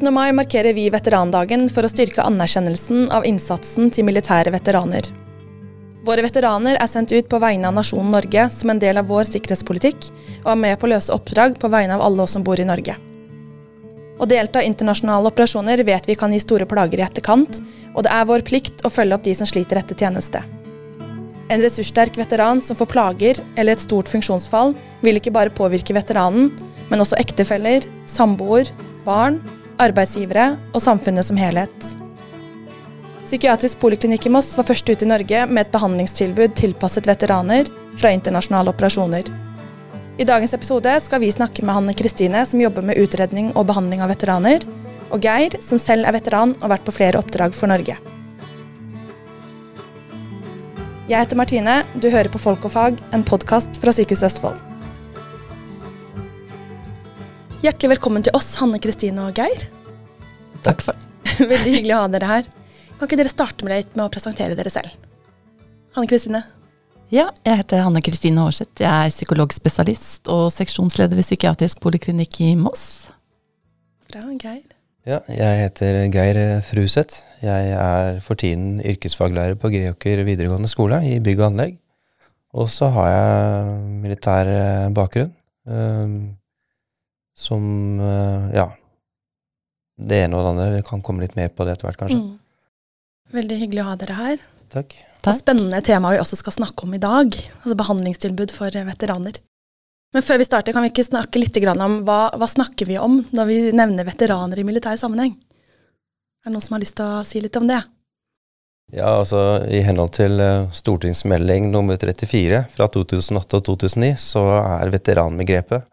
8. mai markerer vi veterandagen for å styrke anerkjennelsen av innsatsen til militære veteraner. Våre veteraner er sendt ut på vegne av nasjonen Norge som en del av vår sikkerhetspolitikk, og er med på å løse oppdrag på vegne av alle oss som bor i Norge. Å delta i internasjonale operasjoner vet vi kan gi store plager i etterkant, og det er vår plikt å følge opp de som sliter etter tjeneste. En ressurssterk veteran som får plager eller et stort funksjonsfall, vil ikke bare påvirke veteranen, men også ektefeller, samboer, barn, arbeidsgivere og samfunnet som helhet. Psykiatrisk poliklinikk i Moss var først ute i Norge med et behandlingstilbud tilpasset veteraner fra internasjonale operasjoner. I dagens episode skal vi snakke med Hanne Kristine, som jobber med utredning og behandling av veteraner, og Geir, som selv er veteran og har vært på flere oppdrag for Norge. Jeg heter Martine, du hører på Folk og fag, en podkast fra Sykehuset Østfold. Hjertelig velkommen til oss, Hanne Kristine og Geir. Takk for Veldig hyggelig å ha dere her. Kan ikke dere starte med, litt med å presentere dere selv? Hanne Kristine. Ja, jeg heter Hanne Kristine Aarseth. Jeg er psykologspesialist og seksjonsleder ved psykiatrisk poliklinikk i Moss. Bra, Geir. Ja, jeg heter Geir Fruseth. Jeg er for tiden yrkesfaglærer på Greåker videregående skole i bygg og anlegg. Og så har jeg militær eh, bakgrunn. Som uh, ja. Det ene og det andre. Vi kan komme litt mer på det etter hvert, kanskje. Mm. Veldig hyggelig å ha dere her. Takk. Og spennende tema vi også skal snakke om i dag. Altså behandlingstilbud for veteraner. Men før vi starter, kan vi ikke snakke litt om hva, hva snakker vi om når vi nevner veteraner i militær sammenheng? Er det noen som har lyst til å si litt om det? Ja, altså I henhold til uh, stortingsmelding nummer 34 fra 2008 og 2009, så er veteranbegrepet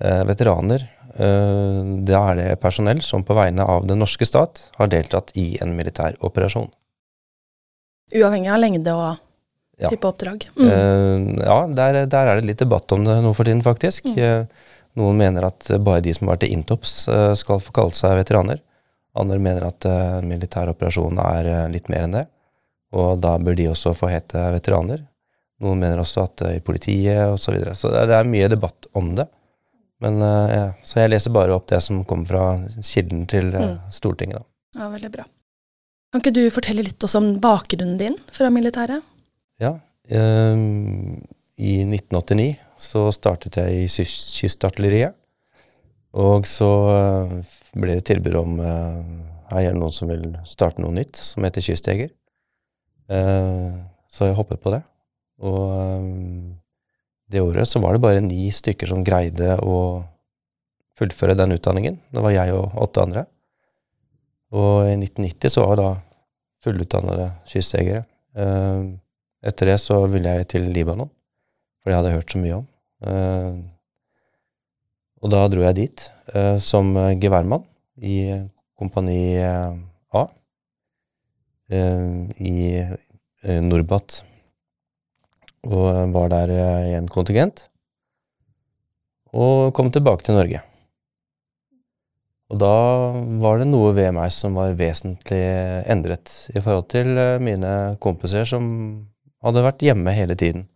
veteraner. Uh, da er det personell som på vegne av den norske stat har deltatt i en militær operasjon. Uavhengig av lengde og ja. type oppdrag. Mm. Uh, ja, der, der, er det litt debatt om det nå for tiden, faktisk. Mm. Noen mener at bare de som har vært i Intops, skal få kalle seg veteraner. Andre mener at uh, militær operasjon er litt mer enn det, og da bør de også få hete veteraner. Noen mener også at i politiet osv. Så, videre. så det, det er mye debatt om det. Men, ja, så jeg leser bare opp det som kommer fra kilden til mm. Stortinget. Da. Ja, veldig bra. Kan ikke du fortelle litt også om bakgrunnen din fra militæret? Ja. Um, I 1989 så startet jeg i Kystartilleriet. Og så uh, ble det tilbud om uh, er det noen som vil starte noe nytt, som heter Kystjeger. Uh, så jeg hoppet på det. Og um, det året så var det bare ni stykker som greide å fullføre den utdanningen. Det var jeg og åtte andre. Og i 1990 så var det da fullutdannede kystjegere. Uh, etter det så ville jeg til Libanon, for det hadde jeg hørt så mye om. Uh, og da dro jeg dit uh, som geværmann i Kompani A i Norbat. Og var der i en kontingent. Og kom tilbake til Norge. Og da var det noe ved meg som var vesentlig endret i forhold til mine kompiser som hadde vært hjemme hele tiden.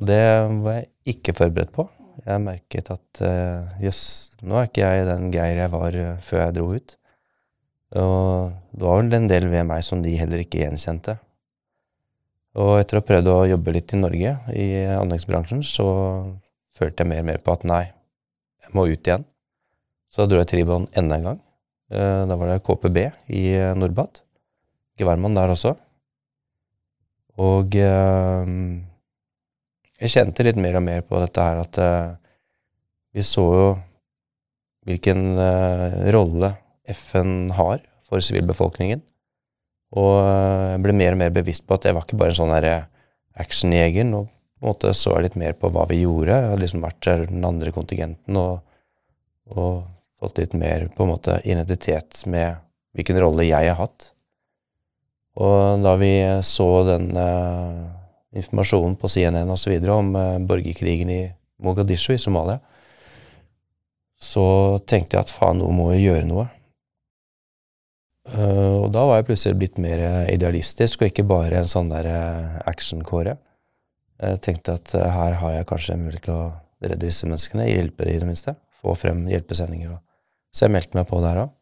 Og det var jeg ikke forberedt på. Jeg merket at eh, jøss, uh, nå er ikke jeg den Geir jeg var før jeg dro ut. Og det var vel en del ved meg som de heller ikke gjenkjente. Og etter å ha prøvd å jobbe litt i Norge, i anleggsbransjen, så følte jeg mer og mer på at nei, jeg må ut igjen. Så da dro jeg til Libanon enda en gang. Uh, da var det KPB i Norbat. Geværmann der også. Og eh, jeg kjente litt mer og mer på dette her at eh, vi så jo hvilken eh, rolle FN har for sivilbefolkningen. Og jeg ble mer og mer bevisst på at jeg var ikke bare en sånn actionjeger. Nå på en måte så jeg litt mer på hva vi gjorde. Jeg har liksom vært den andre kontingenten og, og fått litt mer på en måte identitet med hvilken rolle jeg har hatt. Og da vi så den uh, informasjonen på CNN osv. om uh, borgerkrigen i Mogadishu i Somalia, så tenkte jeg at faen, nå må vi gjøre noe. Uh, og da var jeg plutselig blitt mer idealistisk, og ikke bare en sånn der actionkåre. Jeg tenkte at uh, her har jeg kanskje en mulighet til å redde disse menneskene, hjelpe dem i det minste. Få frem hjelpesendinger. Så jeg meldte meg på der òg.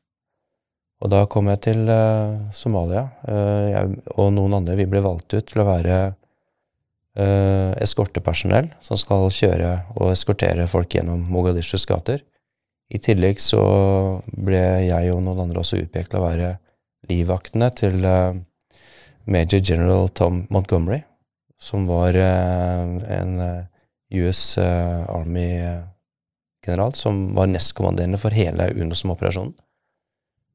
Og da kom jeg til uh, Somalia. Eh, jeg og noen andre vi ble valgt ut til å være eh, eskortepersonell som skal kjøre og eskortere folk gjennom Mogadishus gater. I tillegg så ble jeg og noen andre også utpekt til å være livvaktene til eh, Major General Tom Montgomery, som var eh, en eh, US Army-general som var nestkommanderende for hele UNOSM-operasjonen.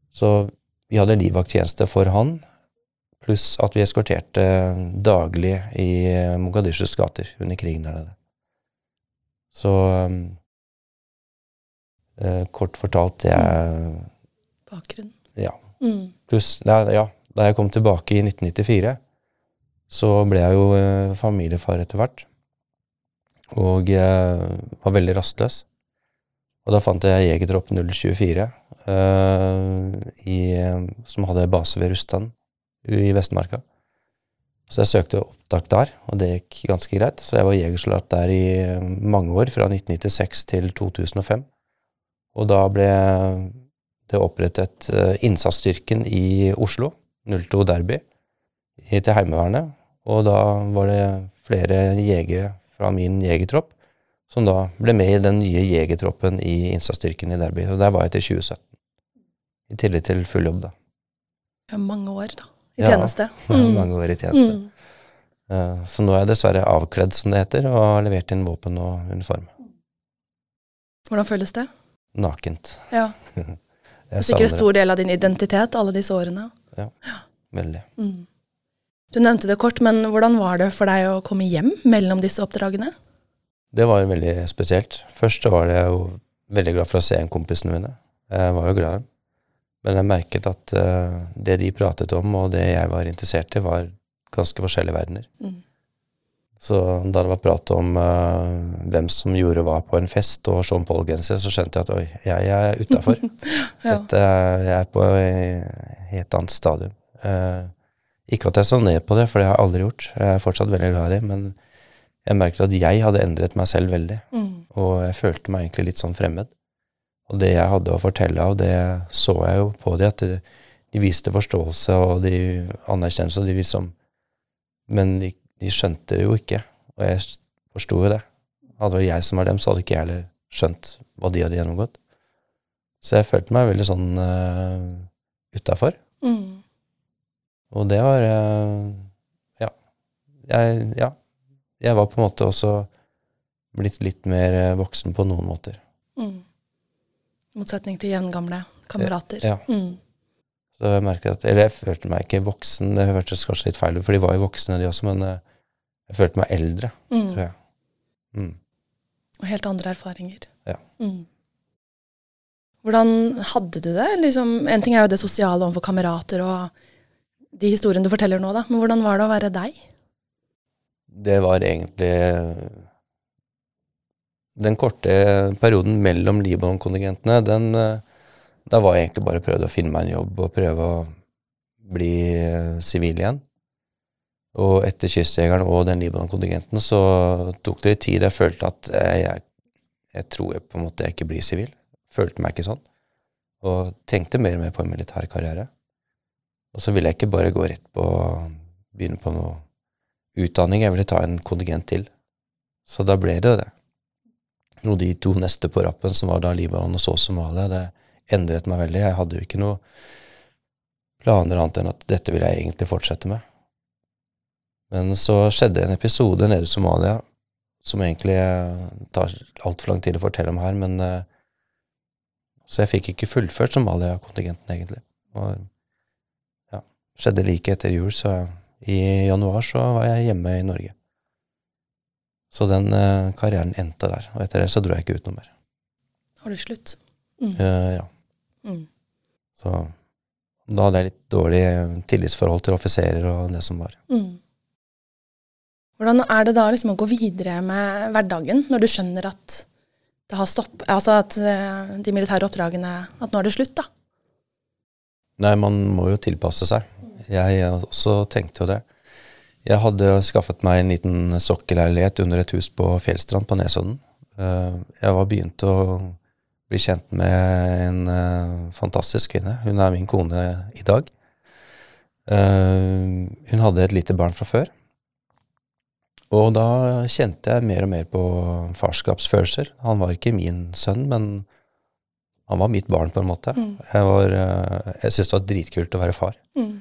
Så vi hadde livvakttjeneste for han, pluss at vi eskorterte daglig i Mogadishus gater under krigen der nede. Så eh, kort fortalt, det er Bakgrunn. Ja. Mm. Pluss, da, ja, da jeg kom tilbake i 1994, så ble jeg jo eh, familiefar etter hvert. Og eh, var veldig rastløs. Og da fant jeg Jegertropp 024, eh, i, som hadde base ved Rustan i Vestmarka. Så jeg søkte opptak der, og det gikk ganske greit. Så jeg var jegersoldat der i eh, mange år, fra 1996 til 2005. Og da ble det opprettet eh, innsatsstyrken i Oslo, 02 Derby, til Heimevernet. Og da var det flere jegere fra min jegertropp som da ble med i den nye jegertroppen i innsatsstyrken i Derby. Og der var jeg til 2017. I tillegg til full jobb, da. Ja, mange år, da. I Ja. tjeneste. Mm. Mange år i tjeneste. Mm. Eh, Så nå er jeg dessverre avkledd, som det heter, og har levert inn våpen og uniform. Hvordan føles det? Nakent. Ja. Jeg Sikkert en stor del av din identitet alle disse årene. Ja, veldig. Mm. Du nevnte det kort, men hvordan var det for deg å komme hjem mellom disse oppdragene? Det var jo veldig spesielt. Først var jeg jo veldig glad for å se en kompisene mine. Jeg var jo glad i dem. Men jeg merket at eh, det de pratet om, og det jeg var interessert i, var ganske forskjellige verdener. Mm. Så da det var prat om uh, hvem som gjorde hva på en fest, og Sean Paul-genser, så skjønte jeg at oi, jeg er utafor. Ja. Jeg er på et helt annet stadium. Uh, ikke at jeg så ned på det, for det har jeg aldri gjort. Jeg er fortsatt veldig glad i det, men jeg merket at jeg hadde endret meg selv veldig. Mm. Og jeg følte meg egentlig litt sånn fremmed. Og det jeg hadde å fortelle av, det så jeg jo på de, at de, de viste forståelse og de anerkjennelse, og de liksom Men de, de skjønte det jo ikke, og jeg forsto jo det. Hadde det vært jeg som var dem, så hadde ikke jeg heller skjønt hva de hadde gjennomgått. Så jeg følte meg veldig sånn uh, utafor. Mm. Og det var uh, Ja. Jeg, ja. Jeg var på en måte også blitt litt mer eh, voksen på noen måter. Mm. Motsetning til jevngamle kamerater. Ja. Mm. Så jeg merket at Eller jeg følte meg ikke voksen, det hørtes kanskje litt feil ut, for de var jo voksne, de også, men eh, jeg følte meg eldre, Mm. tror jeg. Mm. Og helt andre erfaringer. Ja. Mm. Hvordan hadde du det? Liksom, en ting er jo det sosiale overfor kamerater og de historiene du forteller nå, da. Men hvordan var det å være deg? Det var egentlig Den korte perioden mellom Libanon-kontingentene, den eh, Da var jeg egentlig bare prøvd å finne meg en jobb og prøve å bli eh, sivil igjen. Og etter Kystjegeren og den Libanon-kontingenten så tok det litt tid. Jeg følte at jeg, jeg, jeg tror jeg på en måte ikke blir sivil. Følte meg ikke sånn. Og tenkte mer og mer på en militær karriere. Og så ville jeg ikke bare gå rett på begynne på noe utdanning. Jeg ville ta en kontingent til. Så da ble det det. Og de to neste på rappen, som var da Libanon og så Somalia, det endret meg veldig. Jeg hadde jo ikke noe planer annet enn at dette vil jeg egentlig fortsette med. Men så skjedde en episode nede i Somalia som egentlig eh, tar altfor lang tid å fortelle om her, men eh, Så jeg fikk ikke fullført Somalia-kontingenten, egentlig. Og ja, skjedde like etter jul, så i januar så var jeg hjemme i Norge. Så den eh, karrieren endte der. Og etter det så dro jeg ikke ut noe mer. Har du slutt? Mm. Eh, ja. Mm. Så da hadde jeg litt dårlig tillitsforhold til offiserer og det som var. Mm. Hvordan er det da liksom å gå videre med hverdagen, når du skjønner at det har stopp, altså at eh, de militære oppdragene At nå er det slutt, da? Nei, man må jo tilpasse seg. Jeg også tenkte jo det. Jeg hadde skaffet meg en liten sokkelleilighet under et hus på Fjellstrand på Nesodden. Eh, Jeg var begynt å bli kjent med en uh, fantastisk kvinne. Hun er min kone i dag. Uh, hun hadde et lite barn fra før. Og da kjente jeg mer og mer på farskapsfølelser. Han var ikke min sønn, men han var mitt barn, på en måte. Mm. Jeg, var, uh, jeg syntes det var dritkult å være far. Mm.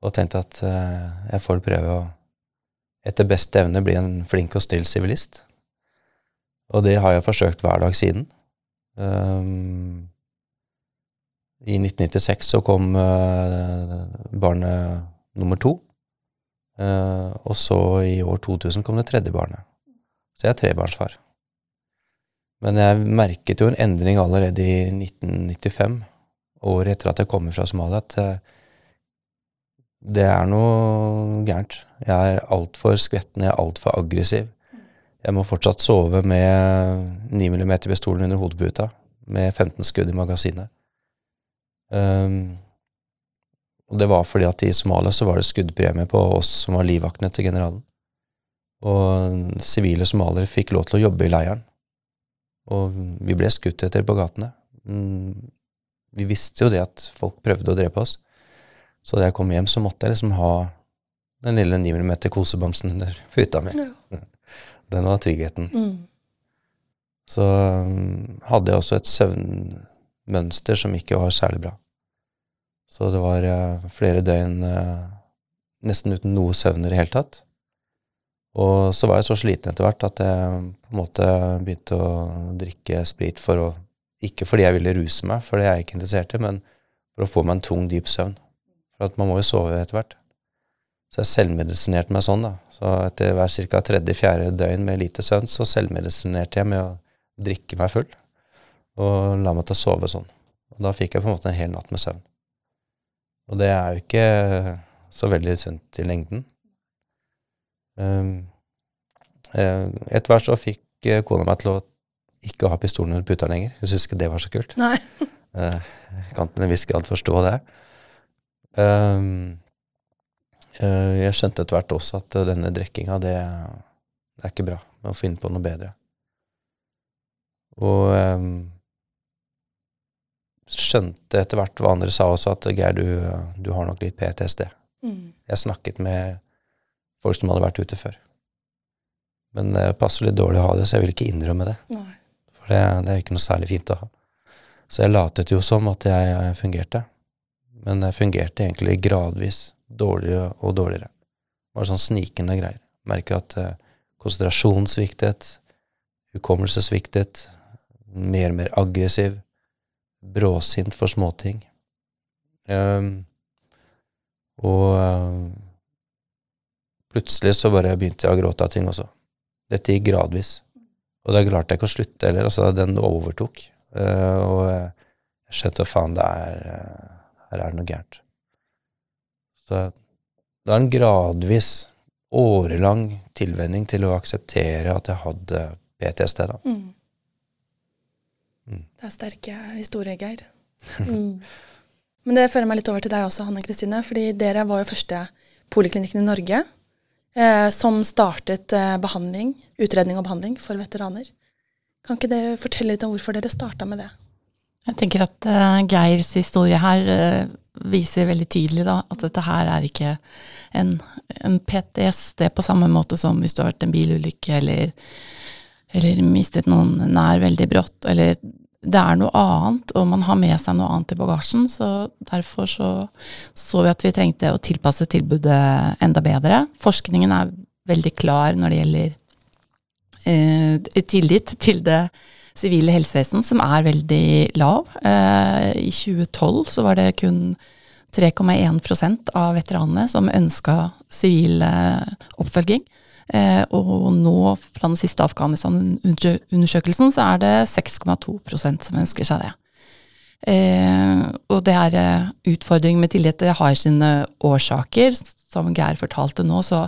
Og tenkte at jeg får prøve å etter beste evne bli en flink og snill sivilist. Og det har jeg forsøkt hver dag siden. Um, I 1996 så kom uh, barnet nummer to. Uh, og så i år 2000 kom det tredje barnet. Så jeg er trebarnsfar. Men jeg merket jo en endring allerede i 1995, året etter at jeg kom fra Somalia, at uh, det er noe gærent. Jeg er altfor skvetten, jeg er altfor aggressiv. Jeg må fortsatt sove med 9 mm-pistolen under hodeputa, med 15 skudd i magasinet. Um, og det var fordi at i Somalia så var det skuddpremie på oss som var livvaktene til generalen. Og sivile somaliere fikk lov til å jobbe i leiren. Og vi ble skutt etter på gatene. Mm, vi visste jo det at folk prøvde å drepe oss. Så da jeg kom hjem, så måtte jeg liksom ha den lille 9 mm kosebamsen under puta mi. Ja. Den var tryggheten. Mm. Så um, hadde jeg også et søvnmønster som ikke var særlig bra. Så det var uh, flere døgn uh, nesten uten noe søvn i det hele tatt. Og så var jeg så sliten etter hvert at jeg på en måte begynte å drikke sprit for å Ikke fordi jeg ville ruse meg, for det er jeg ikke interessert i, men for å få meg en tung, dyp søvn. For at man må jo sove etter hvert. Så jeg selvmedisinerte meg sånn, da. Så etter hver ca. tredje-fjerde døgn med lite søvn, så selvmedisinerte jeg med å drikke meg full. Og la meg til å sove sånn. Og da fikk jeg på en måte en hel natt med søvn. Og det er jo ikke så veldig sunt i lengden. Um, etter hvert så fikk eh, kona meg til å ikke ha pistolen under puta lenger. Hun syntes ikke det var så kult. Nei. Eh, jeg kan til en viss grad forstå det. Um, jeg skjønte etter hvert også at denne drikkinga, det, det, er ikke bra. Å finne på noe bedre. Og um, skjønte etter hvert hva andre sa også, at Geir, du, du har nok litt PTSD. Mm. Jeg snakket med folk som hadde vært ute før. Men det passer litt dårlig å ha det, så jeg vil ikke innrømme det. Nei. For det, det er ikke noe særlig fint å ha. Så jeg latet jo som at jeg fungerte. Men jeg fungerte egentlig gradvis dårligere og dårligere. Var sånn snikende greier. Merker at uh, konsentrasjon sviktet, hukommelse sviktet, mer og mer aggressiv, bråsint for småting. Um, og uh, plutselig så bare begynte jeg å gråte av ting også. Dette gikk gradvis. Og da klarte jeg ikke å slutte heller. Altså, den overtok. Uh, og jeg skjønte faen, det er uh, her er det noe gærent. Så det var en gradvis, årelang tilvenning til å akseptere at jeg hadde PTSD, da. Mm. Mm. Det er sterke historier, Geir. Mm. Men det fører meg litt over til deg også, Hanne Kristine. fordi dere var jo første poliklinikken i Norge eh, som startet eh, behandling, utredning og behandling for veteraner. Kan ikke dere fortelle litt om hvorfor dere starta med det? Jeg tenker at uh, Geirs historie her uh, viser veldig tydelig da, at dette her er ikke en, en PTSD på samme måte som hvis du har vært en bilulykke eller, eller mistet noen nær veldig brått, eller det er noe annet, og man har med seg noe annet i bagasjen. Så derfor så, så vi at vi trengte å tilpasse tilbudet enda bedre. Forskningen er veldig klar når det gjelder eh, tillit til det sivile helsevesen, som er veldig lav. Eh, I 2012 så var det kun 3,1% av veteranene som ønska sivil eh, oppfølging. Eh, og nå, fra den siste Afghanistan-undersøkelsen, så er det 6,2% som ønsker seg det. Eh, og det er eh, utfordring med tillit. Det har sine årsaker. Som Geir fortalte nå, så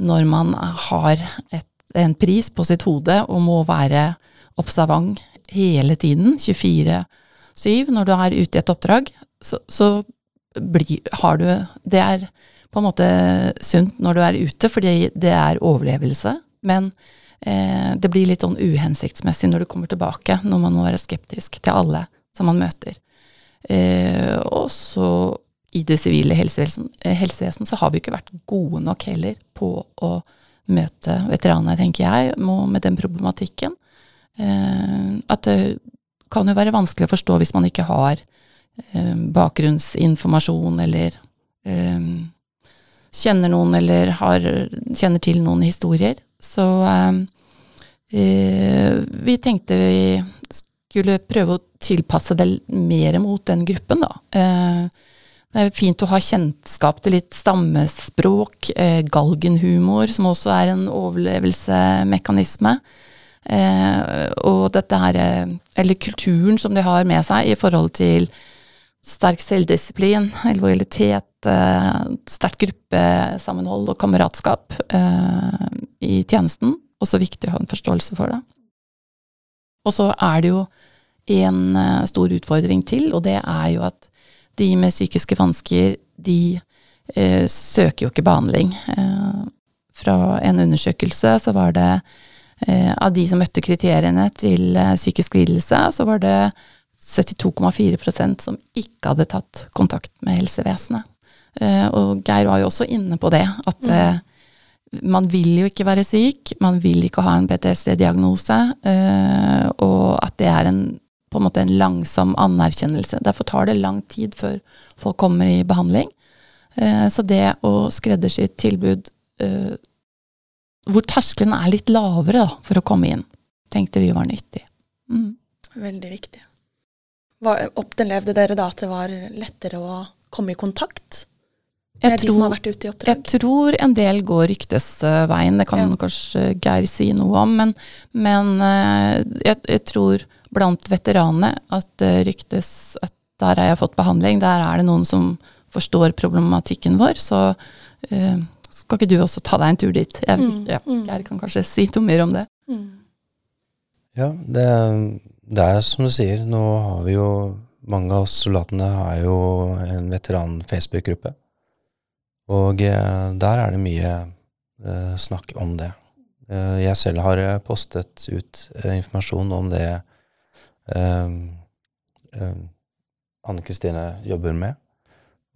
når man har et, en pris på sitt hode og må være observant hele tiden, 24-7, når du er ute i et oppdrag, så, så blir, har du Det er på en måte sunt når du er ute, fordi det er overlevelse. Men eh, det blir litt sånn uhensiktsmessig når du kommer tilbake, når man må være skeptisk til alle som man møter. Eh, og så i det sivile helsevesen, eh, helsevesen, så har vi ikke vært gode nok heller på å møte veteraner, tenker jeg, med den problematikken. Eh, at det kan jo være vanskelig å forstå hvis man ikke har eh, bakgrunnsinformasjon eller eh, kjenner noen eller har, kjenner til noen historier. Så vi tenkte vi skulle prøve å tilpasse det mer mot den gruppen, da. Det er fint å ha kjennskap til litt stammespråk, galgenhumor, som også er en overlevelsesmekanisme. Eh, og dette her, eller kulturen som de har med seg i forhold til sterk selvdisiplin, lojalitet, eh, sterkt gruppesammenhold og kameratskap eh, i tjenesten. Også viktig å ha en forståelse for det. Og så er det jo en eh, stor utfordring til, og det er jo at de med psykiske vansker, de eh, søker jo ikke behandling. Eh, fra en undersøkelse så var det eh, av de som møtte kriteriene til eh, psykisk lidelse, så var det 72,4% som ikke hadde tatt kontakt med helsevesenet. Eh, og Geir var jo også inne på det, at mm. Eh, man vil jo ikke være syk, man vil ikke ha en PTSD-diagnose, og at det er en på en måte en langsom anerkjennelse. Derfor tar det lang tid før folk kommer i behandling. Eh, så det å skreddersy tilbud eh, hvor terskelen er litt lavere da, for å komme inn, tenkte vi var nyttig. Mm. Veldig viktig. opplevde dere da at det var lettere å komme i kontakt med jeg de som har vært ute i oppdrag? Jeg tror en del går ryktesveien, det kan ja. kanskje Geir si noe om. Men, men eh, jeg, jeg, tror blant veteranene at det ryktes at der har jeg fått behandling, der er det noen som forstår problematikken vår. Så uh, skal ikke du også ta deg en tur dit? Jeg, mm, ja, jeg kan kanskje si noe mer om det. Mm. Ja, det, det, er som du sier, nå har vi jo Mange av soldatene har jo en veteran-Facebook-gruppe. Og uh, der er det mye eh, snakk om det. jeg selv har postet ut informasjon om det eh, ehm, Anne Kristine jobber med.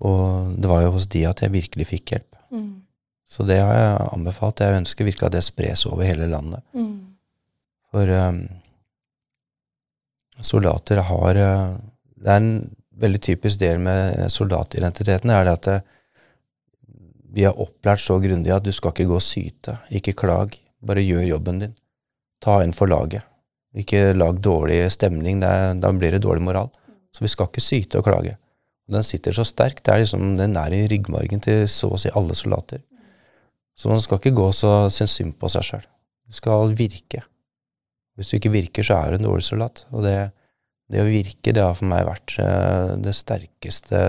Og det var jo hos de at jeg virkelig fikk hjelp. Mm. Så det har jeg anbefalt. Jeg ønsker virkelig at det spres over hele landet. Mm. For um, soldater har uh, Det er en veldig typisk del med soldatidentiteten, er det at det, vi har opplært så grundig at du skal ikke gå og syte. Ikke klag. Bare gjør jobben din. Ta inn for laget. Ikke lag dårlig stemning, er, da blir det dårlig moral. Så vi skal ikke syte og klage. Den sitter så sterkt. Det er liksom, Den er i ryggmargen til så å si alle soldater. Så man skal ikke gå så synes synd på seg sjøl. Du skal virke. Hvis du ikke virker, så er du en dårlig soldat. Og det, det å virke, det har for meg vært eh, det sterkeste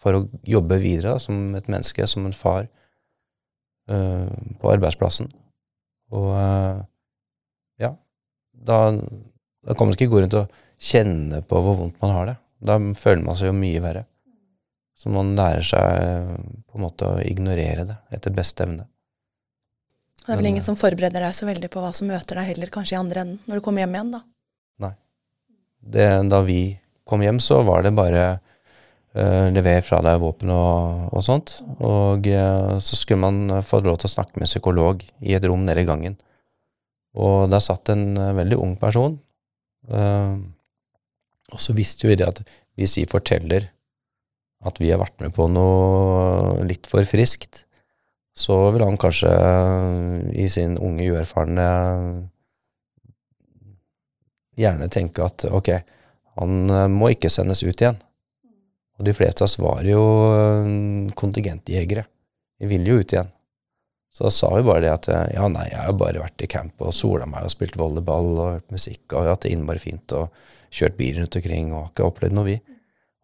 for å jobbe videre som et menneske, som en far, uh, på arbeidsplassen. Og uh, da, da kan man ikke gå rundt og kjenne på hvor vondt man har det. Da føler man seg jo mye verre. Så man lærer seg på en måte å ignorere det etter beste evne. Det er vel ingen som forbereder deg så veldig på hva som møter deg heller, kanskje i andre enden, når du kommer hjem igjen, da? Nei. Det, da vi kom hjem, så var det bare uh, lever fra deg våpen og, og sånt. Og uh, så skulle man få lov til å snakke med en psykolog i et rom nede i gangen. Og der satt en uh, veldig ung person. Og så visste jo vi det at hvis vi forteller at vi har vært med på noe litt for friskt, så vil han kanskje uh, i sin unge, uerfarne gjerne tenke at ok, han må ikke sendes ut igjen. Og de fleste av oss var jo kontingentjegere. Vi ville jo ut igjen. Så da sa vi bare det at ja, nei, jeg har bare vært i camp og sola meg og spilt volleyball og hørt musikk og hatt det innmari fint og kjørt bil rundt omkring og ikke opplevd noe, vi.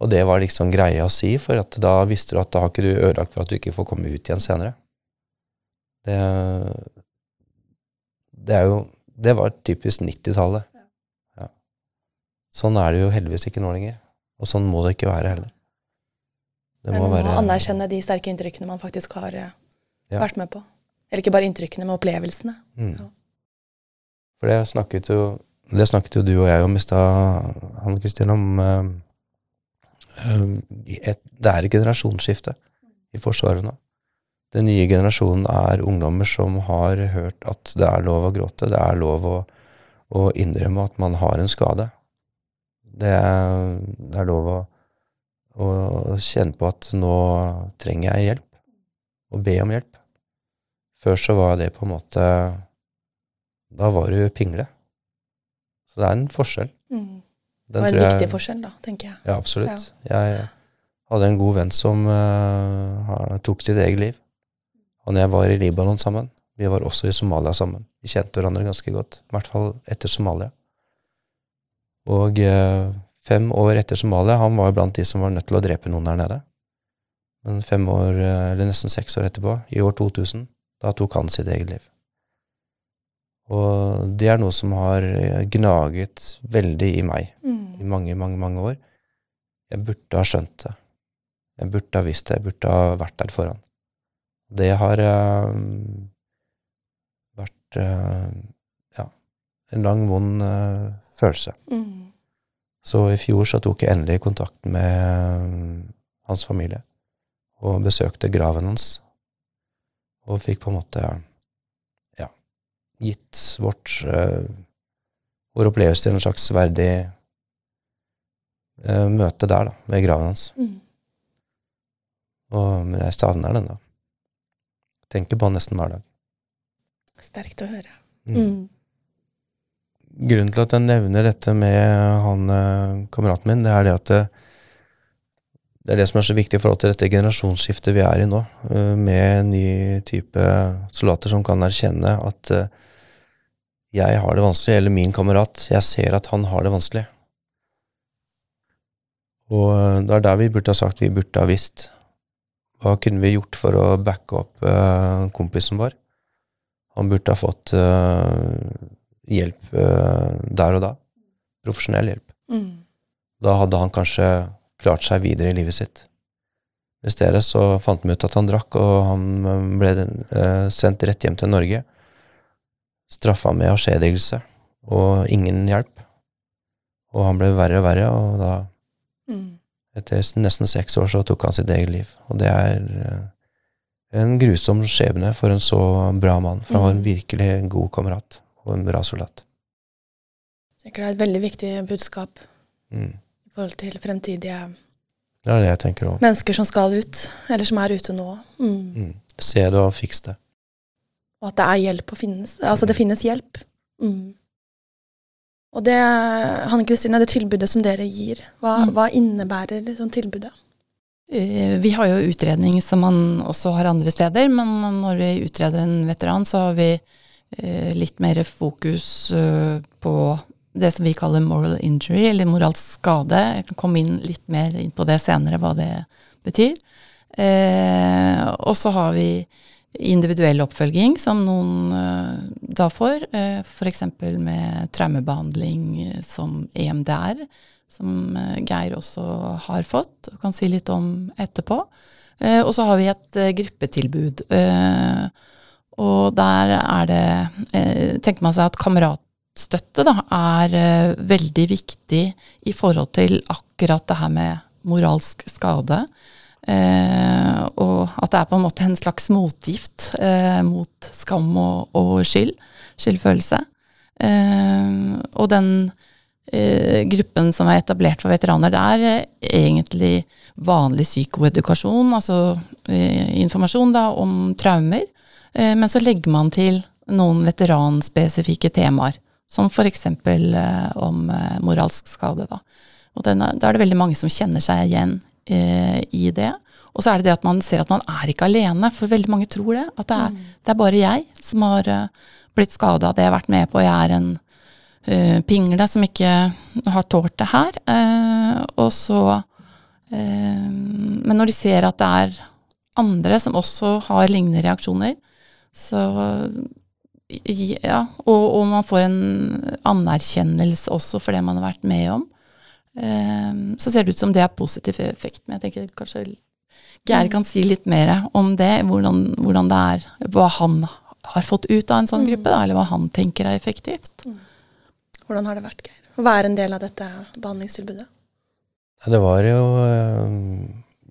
Og det var liksom greia å si, for da visste du at da har ikke du ødelagt for at du ikke får komme ut igjen senere. Det, det er jo Det var typisk 90-tallet. Ja. Sånn er det jo heldigvis ikke nå lenger. Og sånn må det ikke være heller. Det må, være, anerkjenne de sterke inntrykkene man faktisk har eh, ja. vært med på. Eller ikke bare inntrykkene, men opplevelsene. Mm. Ja. For det snakket jo, det snakket jo du og jeg om i stad, Hanne Kristin, om uh, et, Det er et generasjonsskifte i Forsvaret nå. Den nye generasjonen er ungdommer som har hørt at det er lov å gråte, det er lov å, å innrømme at man har en skade. Det er, det er lov å, å kjenne på at nå trenger jeg hjelp, og be om hjelp. Før så var det på en måte Da var du pingle. Så det er en forskjell. Mm. Den Og en jeg- viktig forskjell, da, tenker jeg. Ja, absolutt. Jeg hadde en god venn som uh, tok sitt eget liv. Og når jeg var i Libanon sammen, vi var også i Somalia sammen. Vi kjente hverandre ganske godt, i hvert fall etter Somalia. Og eh, fem år etter Somalia, han var blant de som var nødt til å drepe noen der nede. Men fem år, eh, eller nesten seks år etterpå, i år 2000, da tok han sitt eget liv. Og det er noe som har eh, gnaget veldig i meg Mm. i mange, mange, mange år. Jeg burde ha skjønt det. Jeg burde ha visst det. Jeg burde ha vært der foran. Det har eh, vært eh, ja, en lang, vond eh, følelse. Mm. Så i fjor så tok jeg endelig kontakt med hans familie og besøkte graven hans. Og fikk på en måte ja, gitt vårt uh, vår opplevelse til en slags verdig uh, møte der, da, ved graven hans. Mm. Og, men jeg savner den, da. Tenker på han nesten hver dag. Sterkt å høre. Mm. Mm. Grunnen til at jeg nevner dette med han eh, kameraten min, det er det at det, det er det som er så viktig i forhold til dette generasjonsskiftet vi er i nå, eh, med en ny type soldater som kan erkjenne at eh, jeg har det vanskelig, eller min kamerat, jeg ser at han har det vanskelig. Og eh, det er der vi burde ha sagt vi burde ha visst. Hva kunne vi gjort for å backe opp uh, kompisen vår? Han burde ha fått uh, hjelp uh, der og da. Profesjonell hjelp. Mm. Da hadde han kanskje klart seg videre i livet sitt. I stedet så fant vi ut at han drakk, og han ble sendt rett hjem til Norge. Straffa med avskjedigelse og ingen hjelp. Og han ble verre og verre, og da. Etter nesten seks år, så tok han sitt eget liv. Og det er eh, en grusom skjebne for en så bra mann, for han var en Mm. virkelig god kamerat og en bra soldat. Jeg tenker det er et veldig viktig budskap Mm. i forhold til fremtidige Det det mennesker som skal ut, eller som er ute nå. Mm. Mm. Se det og fiks det. Og at det er hjelp å finnes. Altså, det finnes hjelp. Mm. Og det, Hanne Kristine, det tilbudet som dere gir, hva, Mm. hva innebærer liksom tilbudet? Eh, Vi har jo utredning som man også har andre steder, men når vi utreder en veteran, så har vi eh, litt mer fokus eh, på det som vi kaller moral injury, eller moralsk skade. Jeg kan komme inn litt mer inn på det senere, hva det betyr. Eh, og så har vi individuell oppfølging, som noen eh, da får, eh, f.eks. med traumebehandling eh, som EMDR, som Geir også har fått, og kan si litt om etterpå. Og så har vi et gruppetilbud. Og der er det Tenker man seg at kameratstøtte da, er veldig viktig i forhold til akkurat det her med moralsk skade. Eh, og at det er på en måte en slags motgift eh, mot skam og, og skyld. Skyldfølelse. Eh, og den eh, gruppen som er etablert for veteraner, det er eh, egentlig vanlig psykoedukasjon, altså eh, informasjon da om traumer. Men så legger man til noen veteranspesifikke temaer, som f.eks. Eh, om moralsk skade. Da. Og da er det veldig mange som kjenner seg igjen eh, i det. Og så er det det at man ser at man er ikke alene, for veldig mange tror det. At det er, det er bare jeg som har eh, blitt skada, det jeg har vært med på. Jeg er en uh, pingle som ikke har tålt det her. Uh, og så uh, Men når de ser at det er andre som også har lignende reaksjoner, så ja, og, og man får en anerkjennelse også for det man har vært med om. Eh, så ser det ut som det er positiv effekt. Men jeg tenker kanskje Geir kan si litt mer om det, hvordan, hvordan det er, hva han har fått ut av en sånn gruppe, da, eller hva han tenker er effektivt. Hvordan har det vært, Geir? Å være en del av dette behandlingstilbudet? Det var jo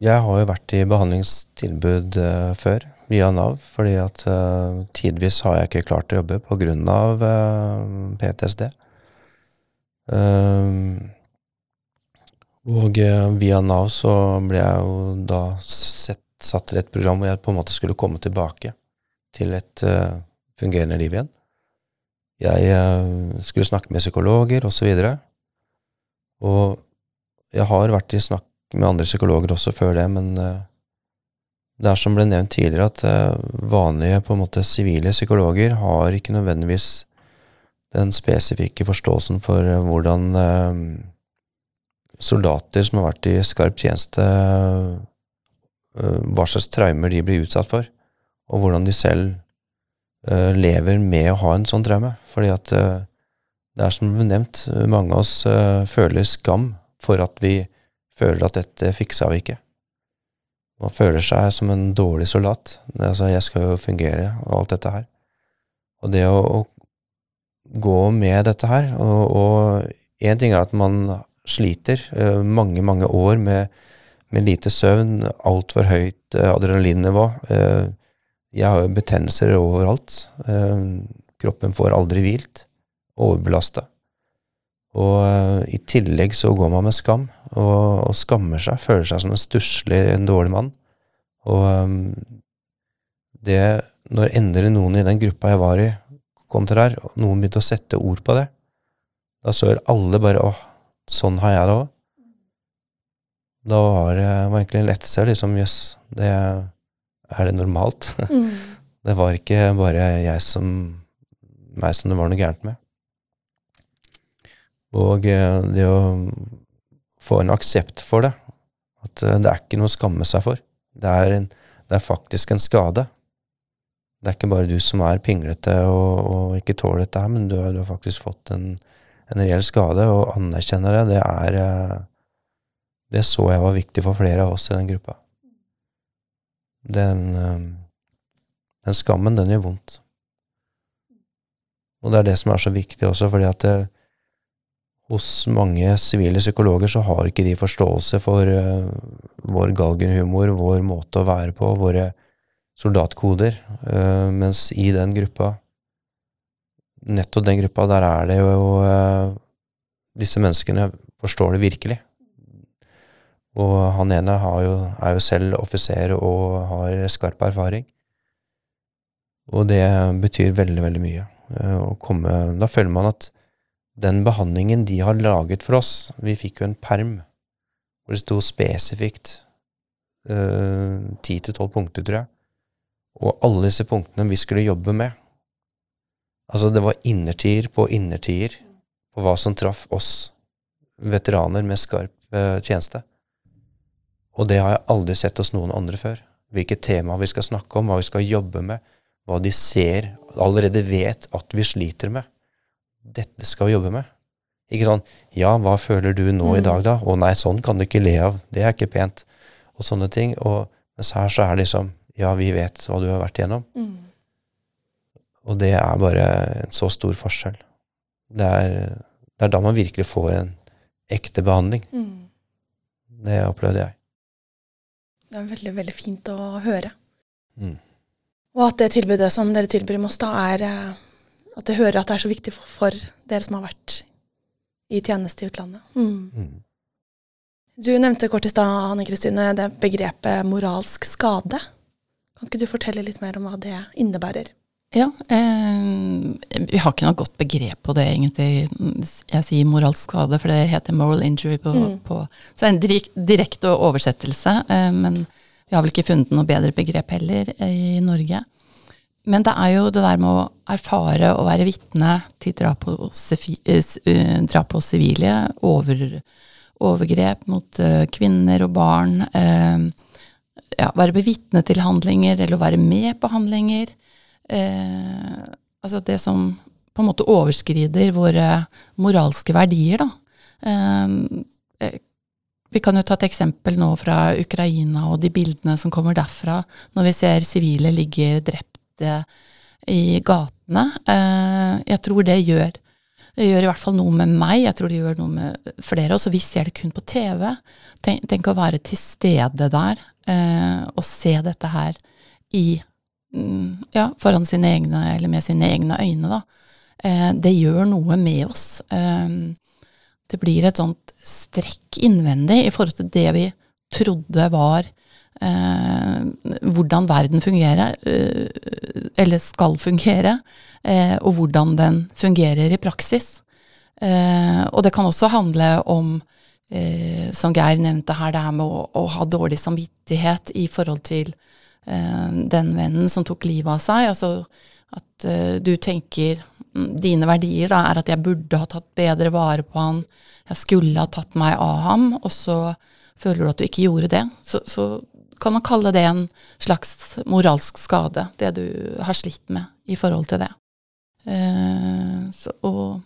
Jeg har jo vært i behandlingstilbud før via Nav, fordi at tidvis har jeg ikke klart å jobbe pga. PTSD. Um, og via Nav så ble jeg jo da sett, satt til et program hvor jeg på en måte skulle komme tilbake til et uh, fungerende liv igjen. Jeg uh, skulle snakke med psykologer osv. Og, så og jeg har vært i snakk med andre psykologer også før det, men det er som ble nevnt tidligere, at vanlige på en måte sivile psykologer har ikke nødvendigvis den spesifikke forståelsen for hvordan soldater som har vært i skarp tjeneste, hva slags traumer de blir utsatt for og hvordan de selv uh, lever med å ha en sånn traume. Fordi at uh, det er som nevnt, mange av oss føler skam for at vi føler at dette fiksa vi ikke. Man føler seg som en dårlig soldat. Altså, jeg skal jo fungere, og alt dette her. Og det å, å gå med dette her, og én ting er at man sliter mange, mange år med, med lite søvn, altfor høyt adrenalinnivå. Uh, jeg har jo betennelser overalt. Eh, kroppen får aldri hvilt. Overbelasta. Og eh, i tillegg så går man med skam, og, og skammer seg. Føler seg som en stusslig, en dårlig mann. Og eh, det Når endelig noen i den gruppa jeg var i, kom til der, og noen begynte å sette ord på det, da så alle bare åh, sånn har jeg det òg. Da var det var egentlig en lettelse, liksom. Jøss, yes, det er det normalt? Mm. Det var ikke bare jeg som, meg som det var noe gærent med. Og eh, det å få en aksept for det, at eh, det er ikke noe å skamme seg for. Det er, en, det er faktisk en skade. Det er ikke bare du som er pinglete og, og ikke tåler dette her, men du, du, har faktisk fått en, en reell skade, og anerkjenner det. Det er eh, Det så jeg var viktig for flere av oss i den gruppa den, eh, den skammen, den gjør vondt. Og det er det som er så viktig også, fordi at det, hos mange sivile psykologer så har ikke de forståelse for uh, vår galgenhumor, vår måte å være på, våre soldatkoder, uh, mens i den gruppa, nettopp den gruppa, der er det jo uh, Disse menneskene forstår det virkelig. Og han ene jo, er jo selv offiser og har skarp erfaring. Og det betyr veldig, veldig mye. Eh, komme, da føler man at den behandlingen de har laget for oss Vi fikk jo en perm hvor det sto spesifikt eh, ti til tolv punkter, tror jeg. Og alle disse punktene vi skulle jobbe med Altså, det var innertier på innertier på hva som traff oss veteraner med skarp uh, tjeneste. Og det har jeg aldri sett hos noen andre før. Hvilke tema vi skal snakke om, hva vi skal jobbe med, hva de ser, allerede vet at vi sliter med. Dette skal vi jobbe med. Ikke sånn 'Ja, hva føler du nå mm. i dag, da?' 'Å nei, sånn kan du ikke le av. Det er ikke pent.' Og sånne ting. Og mens her så er det liksom 'Ja, vi vet hva du har vært igjennom'. Mm. Og det er bare en så stor forskjell. Det er, det er da man virkelig får en ekte behandling. Mm. Det opplevde jeg. Det er veldig, veldig fint å høre. Mm. Og at det tilbudet som dere tilbyr i Moss, da, er eh, at jeg hører at det er så viktig for, for dere som har vært i tjeneste i utlandet. Mm. Mm. Du nevnte kort i stad, Anne Kristine, det begrepet moralsk skade. Kan ikke du fortelle litt mer om hva det innebærer? Ja, eh, vi har ikke noe godt begrep på det, egentlig. Jeg sier moralsk skade, for det heter moral injury på, mm. på Så det er en direkte oversettelse, eh, men vi har vel ikke funnet noe bedre begrep heller i Norge. Men det er jo det der med å erfare og være vitne til drap på, eh, drap på sivile, over, overgrep mot uh, kvinner og barn. Ja, være bevitne til handlinger, eller å være med på handlinger eh, Altså det som på en måte overskrider våre moralske verdier, da. Eh, eh, vi kan jo ta et eksempel nå fra Ukraina og de bildene som kommer derfra, når vi ser sivile ligge drepte i gatene. Eh, jeg tror det gjør det gjør i hvert fall noe med meg, jeg tror det gjør noe med flere. Også vi ser det kun på TV. Tenk, tenk å være til stede der eh, og se dette her i ja, foran sine egne, eller med sine egne øyne, da. Eh, det gjør noe med oss. Eh, det blir et sånt strekk innvendig i forhold til det vi trodde var eh, hvordan verden fungerer, eh, eller skal fungere, eh, og hvordan den fungerer i praksis. Eh, og det kan også handle om, som Geir nevnte her, det her med å, å, ha dårlig samvittighet i forhold til den vennen som tok livet av seg. Altså at du tenker mm, Dine verdier da er at jeg burde ha tatt bedre vare på han, jeg skulle ha tatt meg av ham, og så føler du at du ikke gjorde det. Så, så kan man kalle det en slags moralsk skade, det du har slitt med i forhold til det. Eh, så, og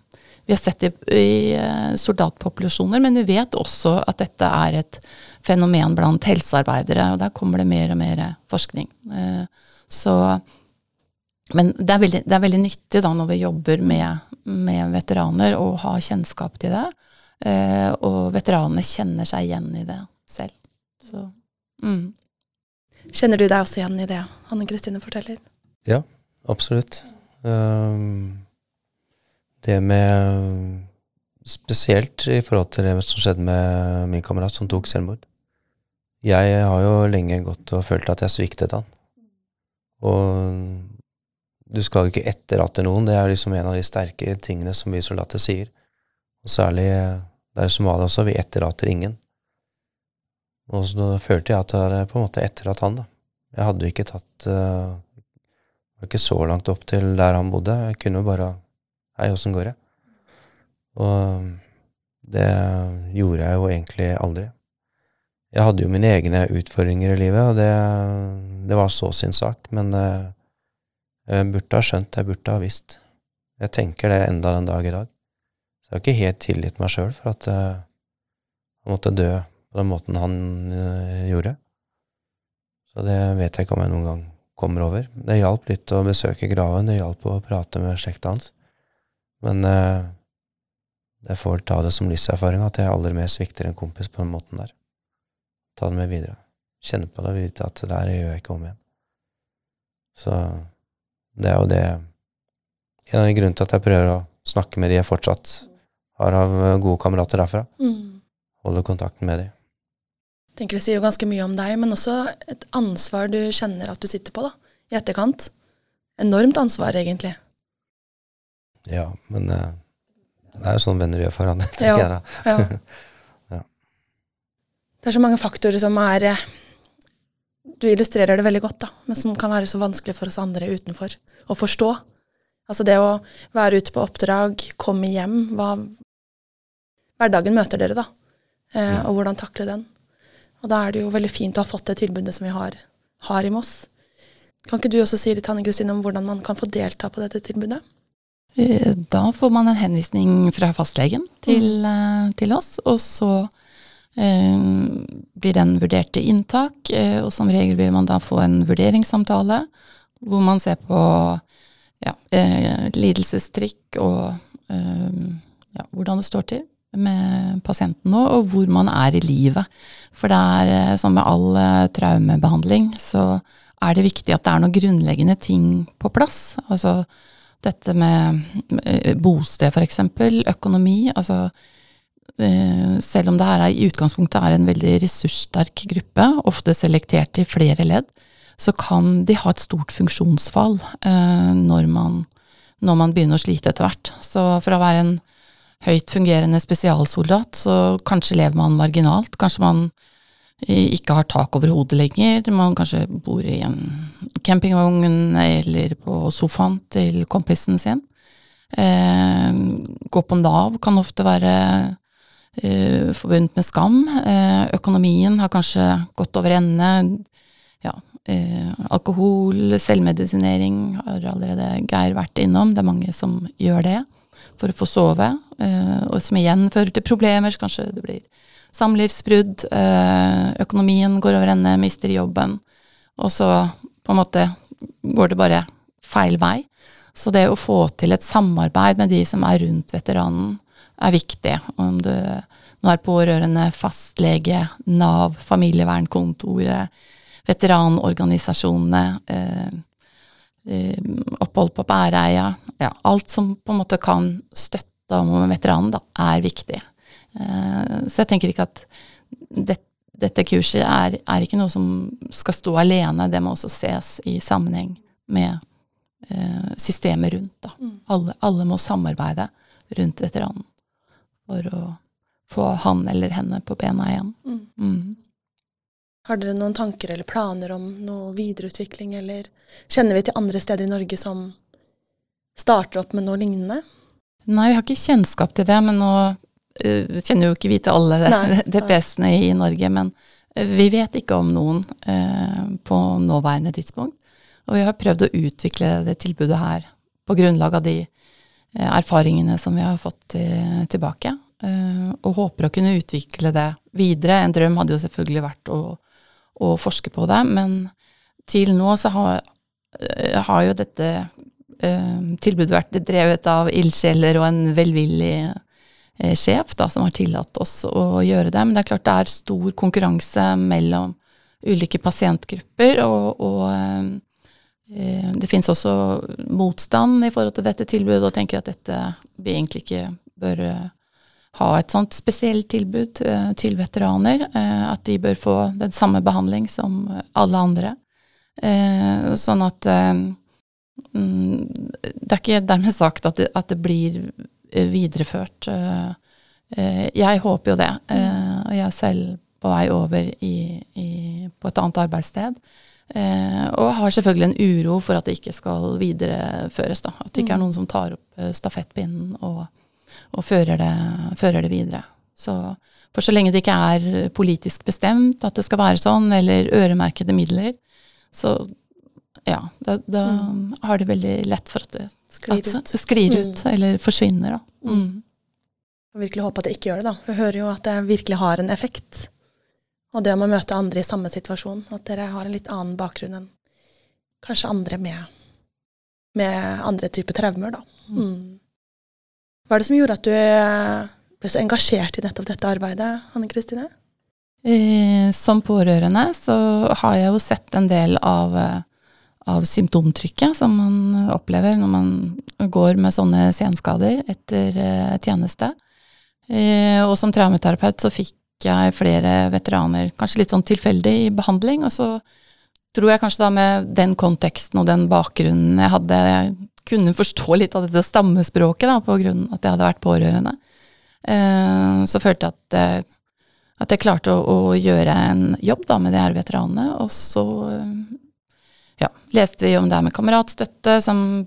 vi har sett det i uh, soldatpopulasjoner, men vi vet også at dette er et fenomen blant helsearbeidere, og der kommer det mer og mer forskning. Uh, så, men det er, veldig, det er, veldig, nyttig da når vi jobber med, med veteraner, å ha kjennskap til det. og veteranene kjenner seg igjen i det selv. Så, mm. Kjenner du deg også igjen i det Anne Kristine forteller? Ja, absolutt. Um, det med Spesielt i forhold til det som skjedde med min kamerat som tok selvmord. Jeg har jo lenge gått og følt at jeg sviktet han. Og du skal jo ikke etterlate noen. Det er liksom en av de sterke tingene som vi soldater sier. Og særlig der i Somalia også. Vi etterlater ingen. Og så følte jeg at jeg på en måte etterlatt han, da. Jeg hadde jo ikke tatt uh, var ikke så langt opp til der han bodde. Jeg kunne jo bare Hei, åssen går det? Og det gjorde jeg jo egentlig aldri. Jeg hadde jo mine egne utfordringer i livet, og det, det var så sin sak. Men uh, jeg burde ha skjønt, jeg burde ha visst. Jeg tenker det enda den dag i dag. Så jeg har ikke helt tilgitt meg sjøl for at han måtte dø på den måten han uh, gjorde. Så det vet jeg ikke om jeg noen gang kommer over. Det hjalp litt å besøke graven, det hjalp å prate med slekta hans. Men uh, jeg får ta det som livserfaring at jeg aldri mer svikter en kompis på den måten der. Ta det med videre. Kjenne på det og vite at det der gjør jeg ikke om igjen. Så det er jo det En av grunnene til at jeg prøver å snakke med de jeg fortsatt har av gode kamerater derfra. Mm. Holde kontakten med de tenker det sier jo ganske mye om deg, men også et ansvar du kjenner at du sitter på da, i etterkant. Enormt ansvar, egentlig. Ja, men uh, det er jo sånn venner gjør for hverandre, tenker ja, jeg da. ja. Det er så mange faktorer som er uh, Du illustrerer det veldig godt, da, men som kan være så vanskelig for oss andre utenfor å forstå. Altså det å være ute på oppdrag, komme hjem, hva Hverdagen møter dere, da. Uh, og hvordan takle den. Og da er det jo veldig fint å ha fått det tilbudet som vi har, har i Moss. Kan ikke du også si litt Hanne Kristine, om hvordan man kan få delta på dette tilbudet? Eh, da får man en henvisning fra fastlegen til, mm. til oss, og så eh, blir den vurdert til inntak. Eh, og som regel vil man da få en vurderingssamtale hvor man ser på ja, eh, lidelsestrykk og eh, ja, hvordan det står til med pasienten nå, og hvor man er i livet. For det er eh, som med all eh, traumebehandling, så er det viktig at det er noen grunnleggende ting på plass. Altså dette med eh, bosted, f.eks., økonomi. Altså selv om det her er, i utgangspunktet er en veldig ressurssterk gruppe, ofte selektert i flere ledd, så kan de ha et stort funksjonsfall når man, når man begynner å slite etter hvert. Så for å være en høyt fungerende spesialsoldat, så kanskje lever man marginalt. Kanskje man ikke har tak over hodet lenger. Man kanskje bor i en campingvogn eller på sofaen til kompisen sin. Eh, gå på Nav kan ofte være eh, forbundet med skam. Eh, økonomien har kanskje gått over ende. Ja, eh, alkohol, selvmedisinering har allerede Geir vært innom. Det er mange som gjør det for å få sove, eh, og som igjen fører til problemer. Så kanskje det blir samlivsbrudd, eh, økonomien går over ende, mister jobben. Og så på en måte går det bare feil vei. Så det å få til et samarbeid med de som er rundt veteranen, er viktig. Om du nå er pårørende, fastlege, Nav, familievernkontoret, veteranorganisasjonene, eh, eh, opphold på Bæreia ja, Alt som på en måte kan støtte om veteranen, da, er viktig. Eh, så jeg tenker ikke at det, dette kurset er, er, ikke noe som skal stå alene, det må også ses i sammenheng med eh, systemet rundt. Mm. Alle, alle, må samarbeide rundt veteranen for å få han eller henne på bena igjen. Mm. Mm. Har dere noen tanker eller planer om noe videreutvikling, eller kjenner vi til andre steder i Norge som starter opp med noe lignende? Nei, vi har ikke kjennskap til det, men nå uh, kjenner jo ikke vi til alle DPS-ene i Norge. Men uh, vi vet ikke om noen uh, på nåværende tidspunkt. Og vi har prøvd å utvikle det tilbudet her på grunnlag av de erfaringene som vi har fått tilbake. og håper å kunne utvikle det videre. En drøm hadde jo selvfølgelig vært å å forske på det. Men til nå så har, eh, har jo dette eh, tilbudet vært drevet av ildsjeler og en velvillig eh, sjef da, som har tillatt oss å gjøre det. Men det er klart det er stor konkurranse mellom ulike pasientgrupper, og, og eh, det finnes også motstand i forhold til dette tilbudet, og tenker at dette vi egentlig ikke bør ha et sånt spesielt tilbud til veteraner. At de bør få den samme behandling som alle andre. Sånn at mm, Det er ikke dermed sagt at det blir videreført. jeg håper jo det. og jeg er selv på vei over i, i, på et annet arbeidssted. og har selvfølgelig en uro for at det ikke skal videreføres. Da. At det ikke er mm. noen som tar opp stafettpinnen og og fører det, fører det videre. Så, for så lenge det ikke er politisk bestemt at det skal være sånn, eller øremerkede midler, så ja, da, da mm. har de veldig lett for at det sklir ut, det sklir ut mm. eller forsvinner. Da. Mm. mm. Jeg virkelig håper at det ikke gjør det, da. Vi hører jo at det virkelig har en effekt. Og det om å møte andre i samme situasjon, at dere har en litt annen bakgrunn enn kanskje andre med, med andre typer traumer, da. Mm. mm. Hva er det som gjorde at du eh, ble så engasjert i nettopp dette arbeidet, Hanne Kristine? Eh, som pårørende så har jeg jo sett en del av, eh, av symptomtrykket som man opplever når man går med sånne senskader etter tjeneste. Og som traumeterapeut så fikk jeg flere veteraner, kanskje litt sånn tilfeldig, i behandling. Og så tror jeg kanskje da med den konteksten og den bakgrunnen jeg hadde, jeg kunne forstå litt av dette stammespråket, da, på grunn av at jeg hadde vært pårørende. Eh, så følte jeg at, eh, at jeg klarte å, å, gjøre en jobb da, med de her veteranene. Og så ja, leste vi om det her med kameratstøtte, som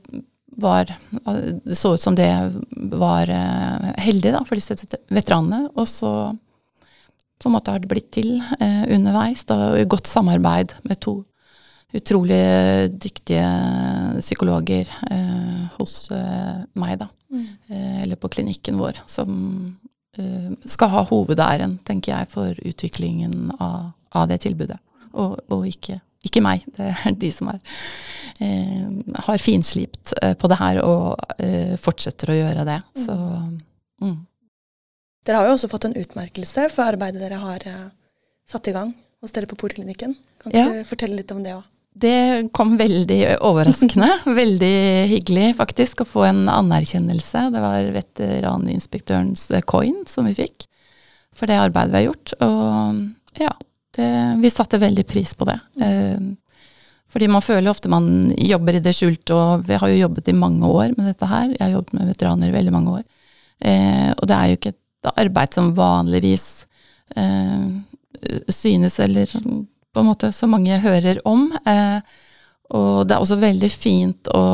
var Det så ut som det var uh, heldig da, for disse veteranene. Og så på en måte har det blitt til eh, underveis, da, i godt samarbeid med to utrolig dyktige psykologer eh, hos eh, meg, da. Mm. Eh, eller på klinikken vår, som eh, skal ha hovedæren, tenker jeg, for utviklingen av, av det tilbudet. Og, og ikke, ikke, meg. Det er de som er, eh, har finslipt eh, på det her og fortsetter å gjøre det. Mm. Så mm. Dere har jo også fått en utmerkelse for arbeidet dere har satt i gang hos dere på poliklinikken. Kan ja. du fortelle litt om det òg? Det kom veldig overraskende. veldig hyggelig faktisk å få en anerkjennelse. Det var veteraninspektørens coin som vi fikk for det arbeidet vi har gjort. Og ja, det, vi satte veldig pris på det. Eh, fordi man føler ofte man jobber i det skjulte, og vi har jo jobbet i mange år med dette her. Jeg har jobbet med veteraner i veldig mange år. Eh, og det er jo ikke et arbeid som vanligvis eh, synes eller på en måte så mange hører om. Eh, og det er også veldig fint å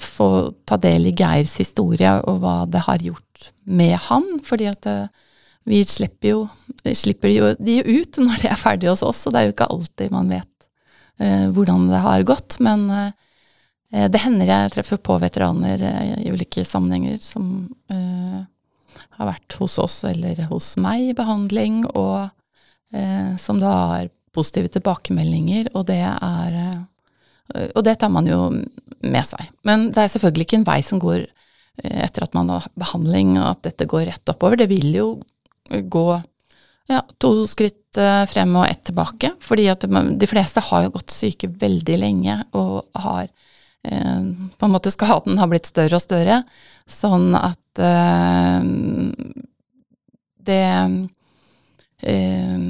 få ta del i Geirs historie og hva det har gjort med han. fordi at eh, vi slipper jo, slipper jo de ut når de er ferdige hos oss, og det er jo ikke alltid man vet eh, hvordan det har gått. Men eh, det hender jeg treffer på veteraner eh, i ulike sammenhenger som eh, har vært hos oss eller hos meg i behandling, og som da har positive tilbakemeldinger, og det er eh, Og det tar man jo med seg. Men det er selvfølgelig ikke en vei som går eh, etter at man har behandling, og at dette går rett oppover. Det vil jo gå ja, to skritt eh, frem og ett tilbake. Fordi at de fleste har jo gått syke veldig lenge og har eh, På en måte skaden har blitt større og større, sånn at eh, det eh,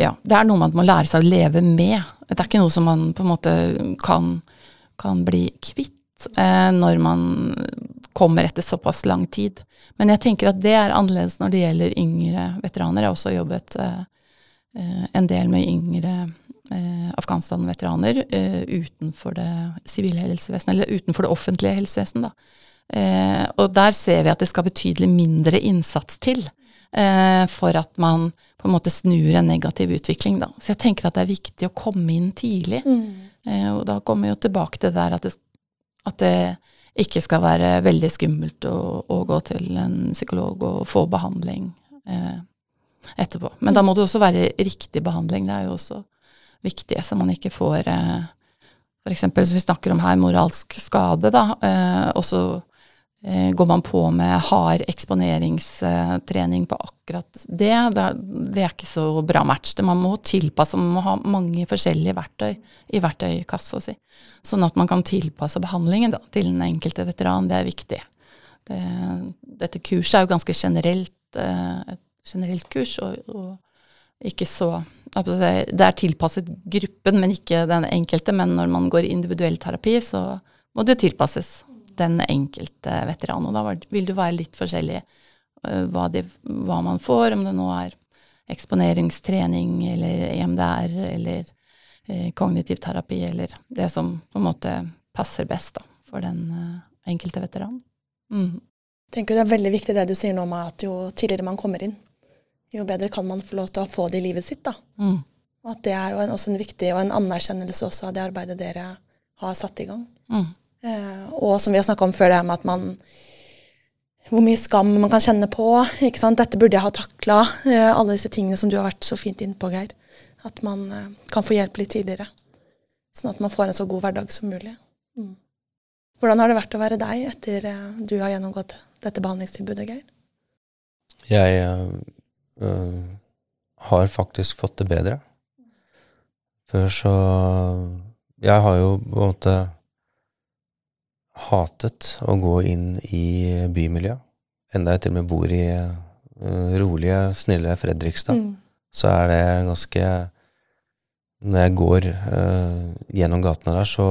ja, det er noe man må lære seg å leve med. Det er ikke noe som man på en måte kan, kan bli kvitt eh, når man kommer etter såpass lang tid. Men jeg tenker at det er annerledes når det gjelder yngre veteraner. Jeg har også jobbet eh, eh en del med yngre eh, Afghanistan-veteraner eh, utenfor det sivile helsevesenet, eller utenfor det offentlige helsevesenet. Eh, og der ser vi at det skal betydelig mindre innsats til for at man på en måte snur en negativ utvikling, da. Så jeg tenker at det er viktig å komme inn tidlig. Mm. Eh, og da kommer vi jo tilbake til det der at det, at det ikke skal være veldig skummelt å, å, gå til en psykolog og få behandling eh, etterpå. Men da må det også være riktig behandling. Det er jo også viktig, så man ikke får eh, F.eks. hvis vi snakker om her moralsk skade, da, eh, også går man på med hard eksponeringstrening på akkurat det, det er ikke så bra match. Man må tilpasse, man må ha mange forskjellige verktøy i verktøykassa si. Sånn at man kan tilpasse behandlingen da, til den enkelte veteran. Det er viktig. Det, dette kurset er jo ganske generelt, eh, et generelt kurs, og, og ikke så Det er tilpasset gruppen, men ikke den enkelte. Men når man går individuell terapi, så må det tilpasses den enkelte veteran. Og da vil det være litt forskjellig uh, hva, de, hva, man får, om det nå er eksponeringstrening eller EMDR eller uh, kognitiv terapi, eller det som på en måte passer best da, for den uh, enkelte veteran. Mm. Jeg tenker Det er veldig viktig det du sier nå med at jo tidligere man kommer inn, jo bedre kan man få lov til å få det i livet sitt. da. Mm. At det er jo en, også en viktig og en anerkjennelse også av det arbeidet dere har satt i gang. Mm. Eh, og som vi har snakka om før, det her med at man Hvor mye skam man kan kjenne på. ikke sant? 'Dette burde jeg ha takla.' Eh, alle disse tingene som du har vært så fint inne på, Geir. At man eh, kan få hjelp litt tidligere. Sånn at man får en så god hverdag som mulig. Mm. Hvordan har det vært å være deg etter du har gjennomgått dette behandlingstilbudet, Geir? Jeg øh, har faktisk fått det bedre. Før så Jeg har jo på en måte hatet å gå inn i bymiljøet. Enda jeg til og med bor i uh, rolige, snille Fredrikstad, mm. så er det ganske Når jeg går uh, gjennom gatene der, så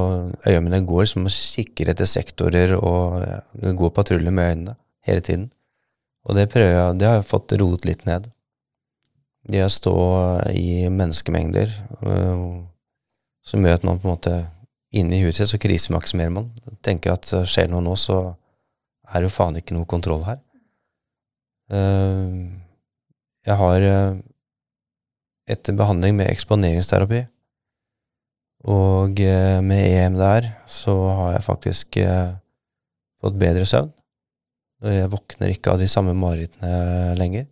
øynene mine går som å kikke etter sektorer og uh, går patrulje med øynene hele tiden. Og det prøver jeg, det har jeg fått roet litt ned. Det å stå i menneskemengder uh, som gjør at man på en måte inne i huset så krisemaksimerer man. Tenker at eh, skjer noe nå, så er det jo faen ikke noe kontroll her. Uh, jeg har uh, etter behandling med eksponeringsterapi og med EMDR så har jeg faktisk fått bedre søvn. Jeg våkner ikke av de samme marerittene lenger.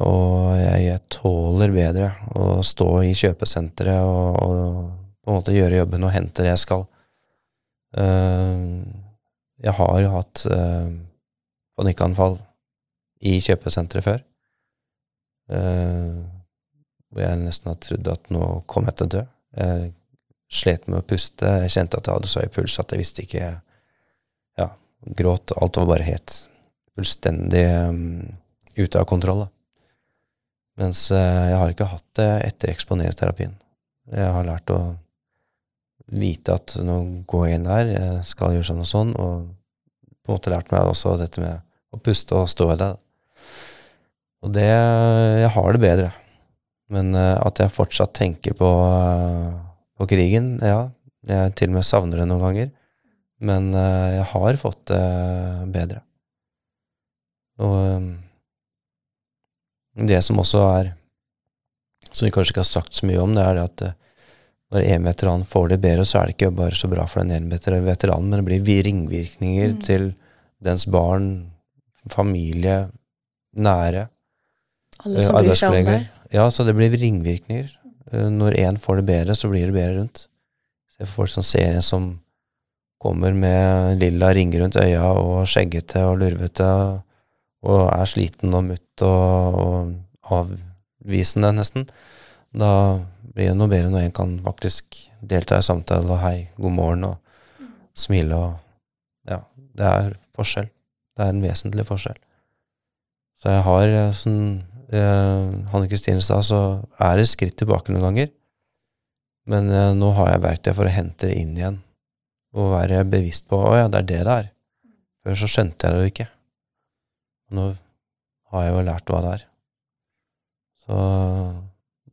og jeg, tåler bedre å stå i kjøpesenteret og, og på en måte gjøre jobben og hente det jeg skal. Uh, jeg har jo hatt uh, panikkanfall i kjøpesenteret før. Uh, hvor jeg nesten har trodd at nå kom jeg til å dø. Jeg slet med å puste. Jeg kjente at jeg hadde så høy puls at jeg visste ikke Ja, gråt. Alt var bare helt fullstendig um, ute av kontroll. Da. Mens jeg har ikke hatt det etter eksponeringsterapien. Jeg har lært å vite at nå går jeg inn der, jeg skal gjøre sånn og sånn, og på en måte lært meg også dette med å puste og stå i det. Og det Jeg har det bedre. Men uh, at jeg fortsatt tenker på, uh, på, krigen, ja. Jeg til og med savner det noen ganger. Men uh, jeg har fått det bedre. Og det som også er Som vi kanskje ikke har sagt så mye om, det er det at når en veteran får det bedre, så er det ikke bare så bra for den ene veteranen, men det blir ringvirkninger mm. til dens barn, familie, nære. Alle som bryr seg om deg. Ja, så det blir ringvirkninger. Eh, når én får det bedre, så blir det bedre rundt. Se for folk som ser en som kommer med lilla ringer rundt øya og skjeggete og lurvete og er sliten og mutt og, og avvisende, nesten. Da blir det noe bedre når en kan faktisk delta i samtale og hei, god morgen og smile og Ja, det er forskjell. Det er en vesentlig forskjell. Så jeg har, eh, som eh, Hanne Kristine sa, så er det skritt tilbake noen ganger. Men eh, nå har jeg verktøy for å hente det inn igjen, og være bevisst på å ja, det er det det er. Før så skjønte jeg det jo ikke. Nå har jeg jo lært hva det er. Så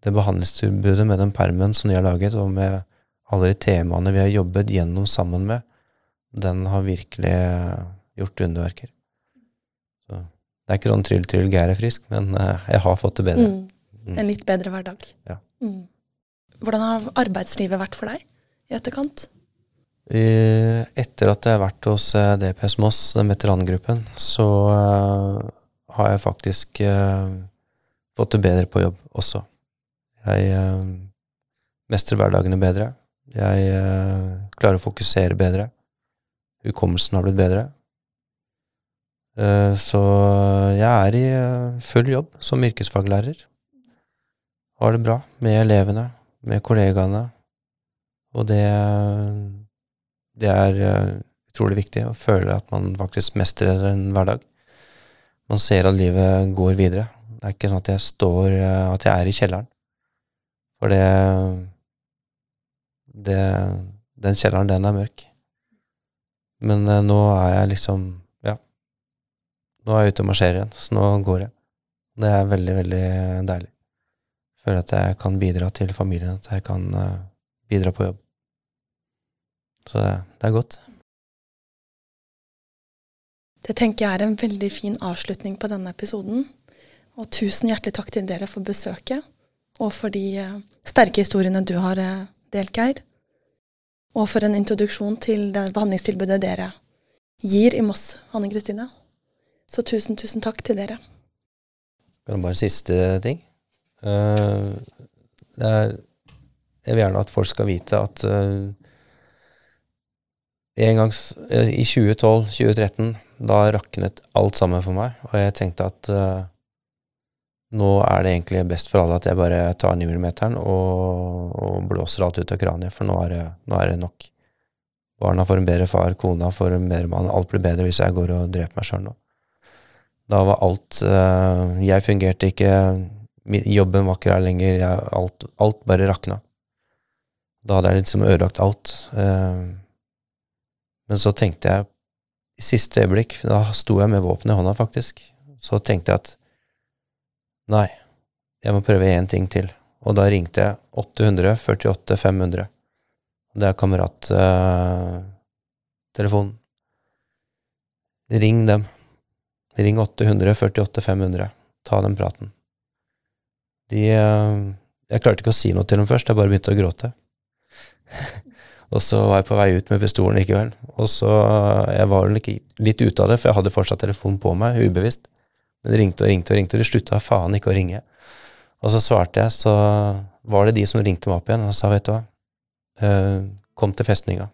det behandlingstilbudet med den permen som de har laget, og med alle de temaene vi har jobbet gjennom sammen med, den har virkelig gjort underverker. Så det er ikke sånn tryll, tryll, Geir er frisk, men eh, jeg har fått det bedre. Mm. En litt bedre hverdag. Ja. Mm. Hvordan har arbeidslivet vært for deg i etterkant? Etter at jeg har vært hos eh, DPS Moss, veterangruppen, så har jeg faktisk fått det bedre på jobb også. Jeg uh, mestrer hverdagene bedre. Jeg klarer å fokusere bedre. Hukommelsen har blitt bedre. Så jeg er i full jobb som yrkesfaglærer. Har det bra med elevene, med kollegaene, og det, det er utrolig viktig å føle at man faktisk mestrer en hverdag. Man ser at livet går videre. Det er ikke sånn at jeg står At jeg er i kjelleren. For det, det Den kjelleren, den er mørk. Men nå er jeg liksom Ja. Nå er jeg ute og marsjerer igjen, så nå går jeg. Det er veldig, veldig deilig. Føler at jeg kan bidra til familien, at jeg kan uh, bidra på jobb. Så det, det, er godt. Det tenker jeg er en veldig fin avslutning på denne episoden. Og tusen hjertelig takk til dere for besøket, og for de uh, sterke historiene du har uh, delt, Geir. Og for en introduksjon til det behandlingstilbudet dere gir i Moss, Hanne Kristine. Så tusen, tusen takk til dere. Kan bare siste ting? Uh, er, jeg vil gjerne at folk skal vite at uh, en gang i 2012-2013, da raknet alt sammen for meg, og jeg tenkte at uh, nå er det egentlig best for alle at jeg bare tar 9 mm og, og blåser alt ut av kraniet, for nå er, det, nå er det nok. Barna får en bedre far, kona får en bedre mann, alt blir bedre hvis jeg går og dreper meg sjøl nå. Da var alt Jeg fungerte ikke Jobben var ikke der lenger. Jeg, alt, alt, bare rakna. Da hadde jeg liksom ødelagt alt. Uh, men så tenkte jeg, i siste øyeblikk, da sto jeg med våpenet i hånda, faktisk, så tenkte jeg at nei, jeg må prøve én ting til. Og da ringte jeg 800 48 500. Det er kamerattelefonen. Uh, Ring dem. Ring 800 48 500. Ta den praten. De uh, Jeg klarte ikke å si noe til dem først, jeg bare begynte å gråte. og så var jeg på vei ut med pistolen likevel. Og så uh, Jeg var litt ute av det, for jeg hadde fortsatt telefonen på meg, ubevisst. Men ringte og ringte og ringte, og de slutta faen ikke å ringe. Og så svarte jeg, så var det de som ringte meg opp igjen og sa, vet du hva, eh, kom til festninga.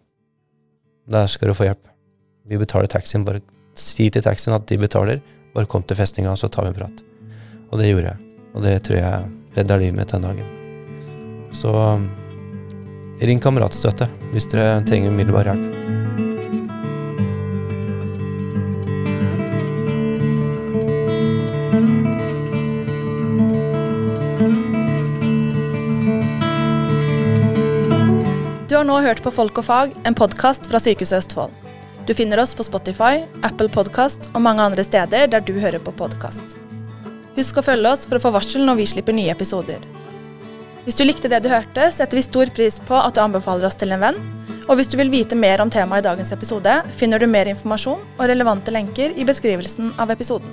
Der skal du få hjelp. Vi betaler taxien. Bare si til taxien at de betaler. Bare kom til festninga, så tar vi en prat. Og det gjorde jeg. Og det tror jeg redda livet mitt den dagen. Så ring kameratstøtte hvis dere trenger umiddelbar hjelp. Har nå hørt på Folk og fag, en podkast fra Sykehuset Østfold. Du finner oss på Spotify, Apple Podkast og mange andre steder der du hører på podkast. Husk å følge oss for å få varsel når vi slipper nye episoder. Hvis du likte det du hørte, setter vi stor pris på at du anbefaler oss til en venn. Og hvis du vil vite mer om temaet i dagens episode, finner du mer informasjon og relevante lenker i beskrivelsen av episoden.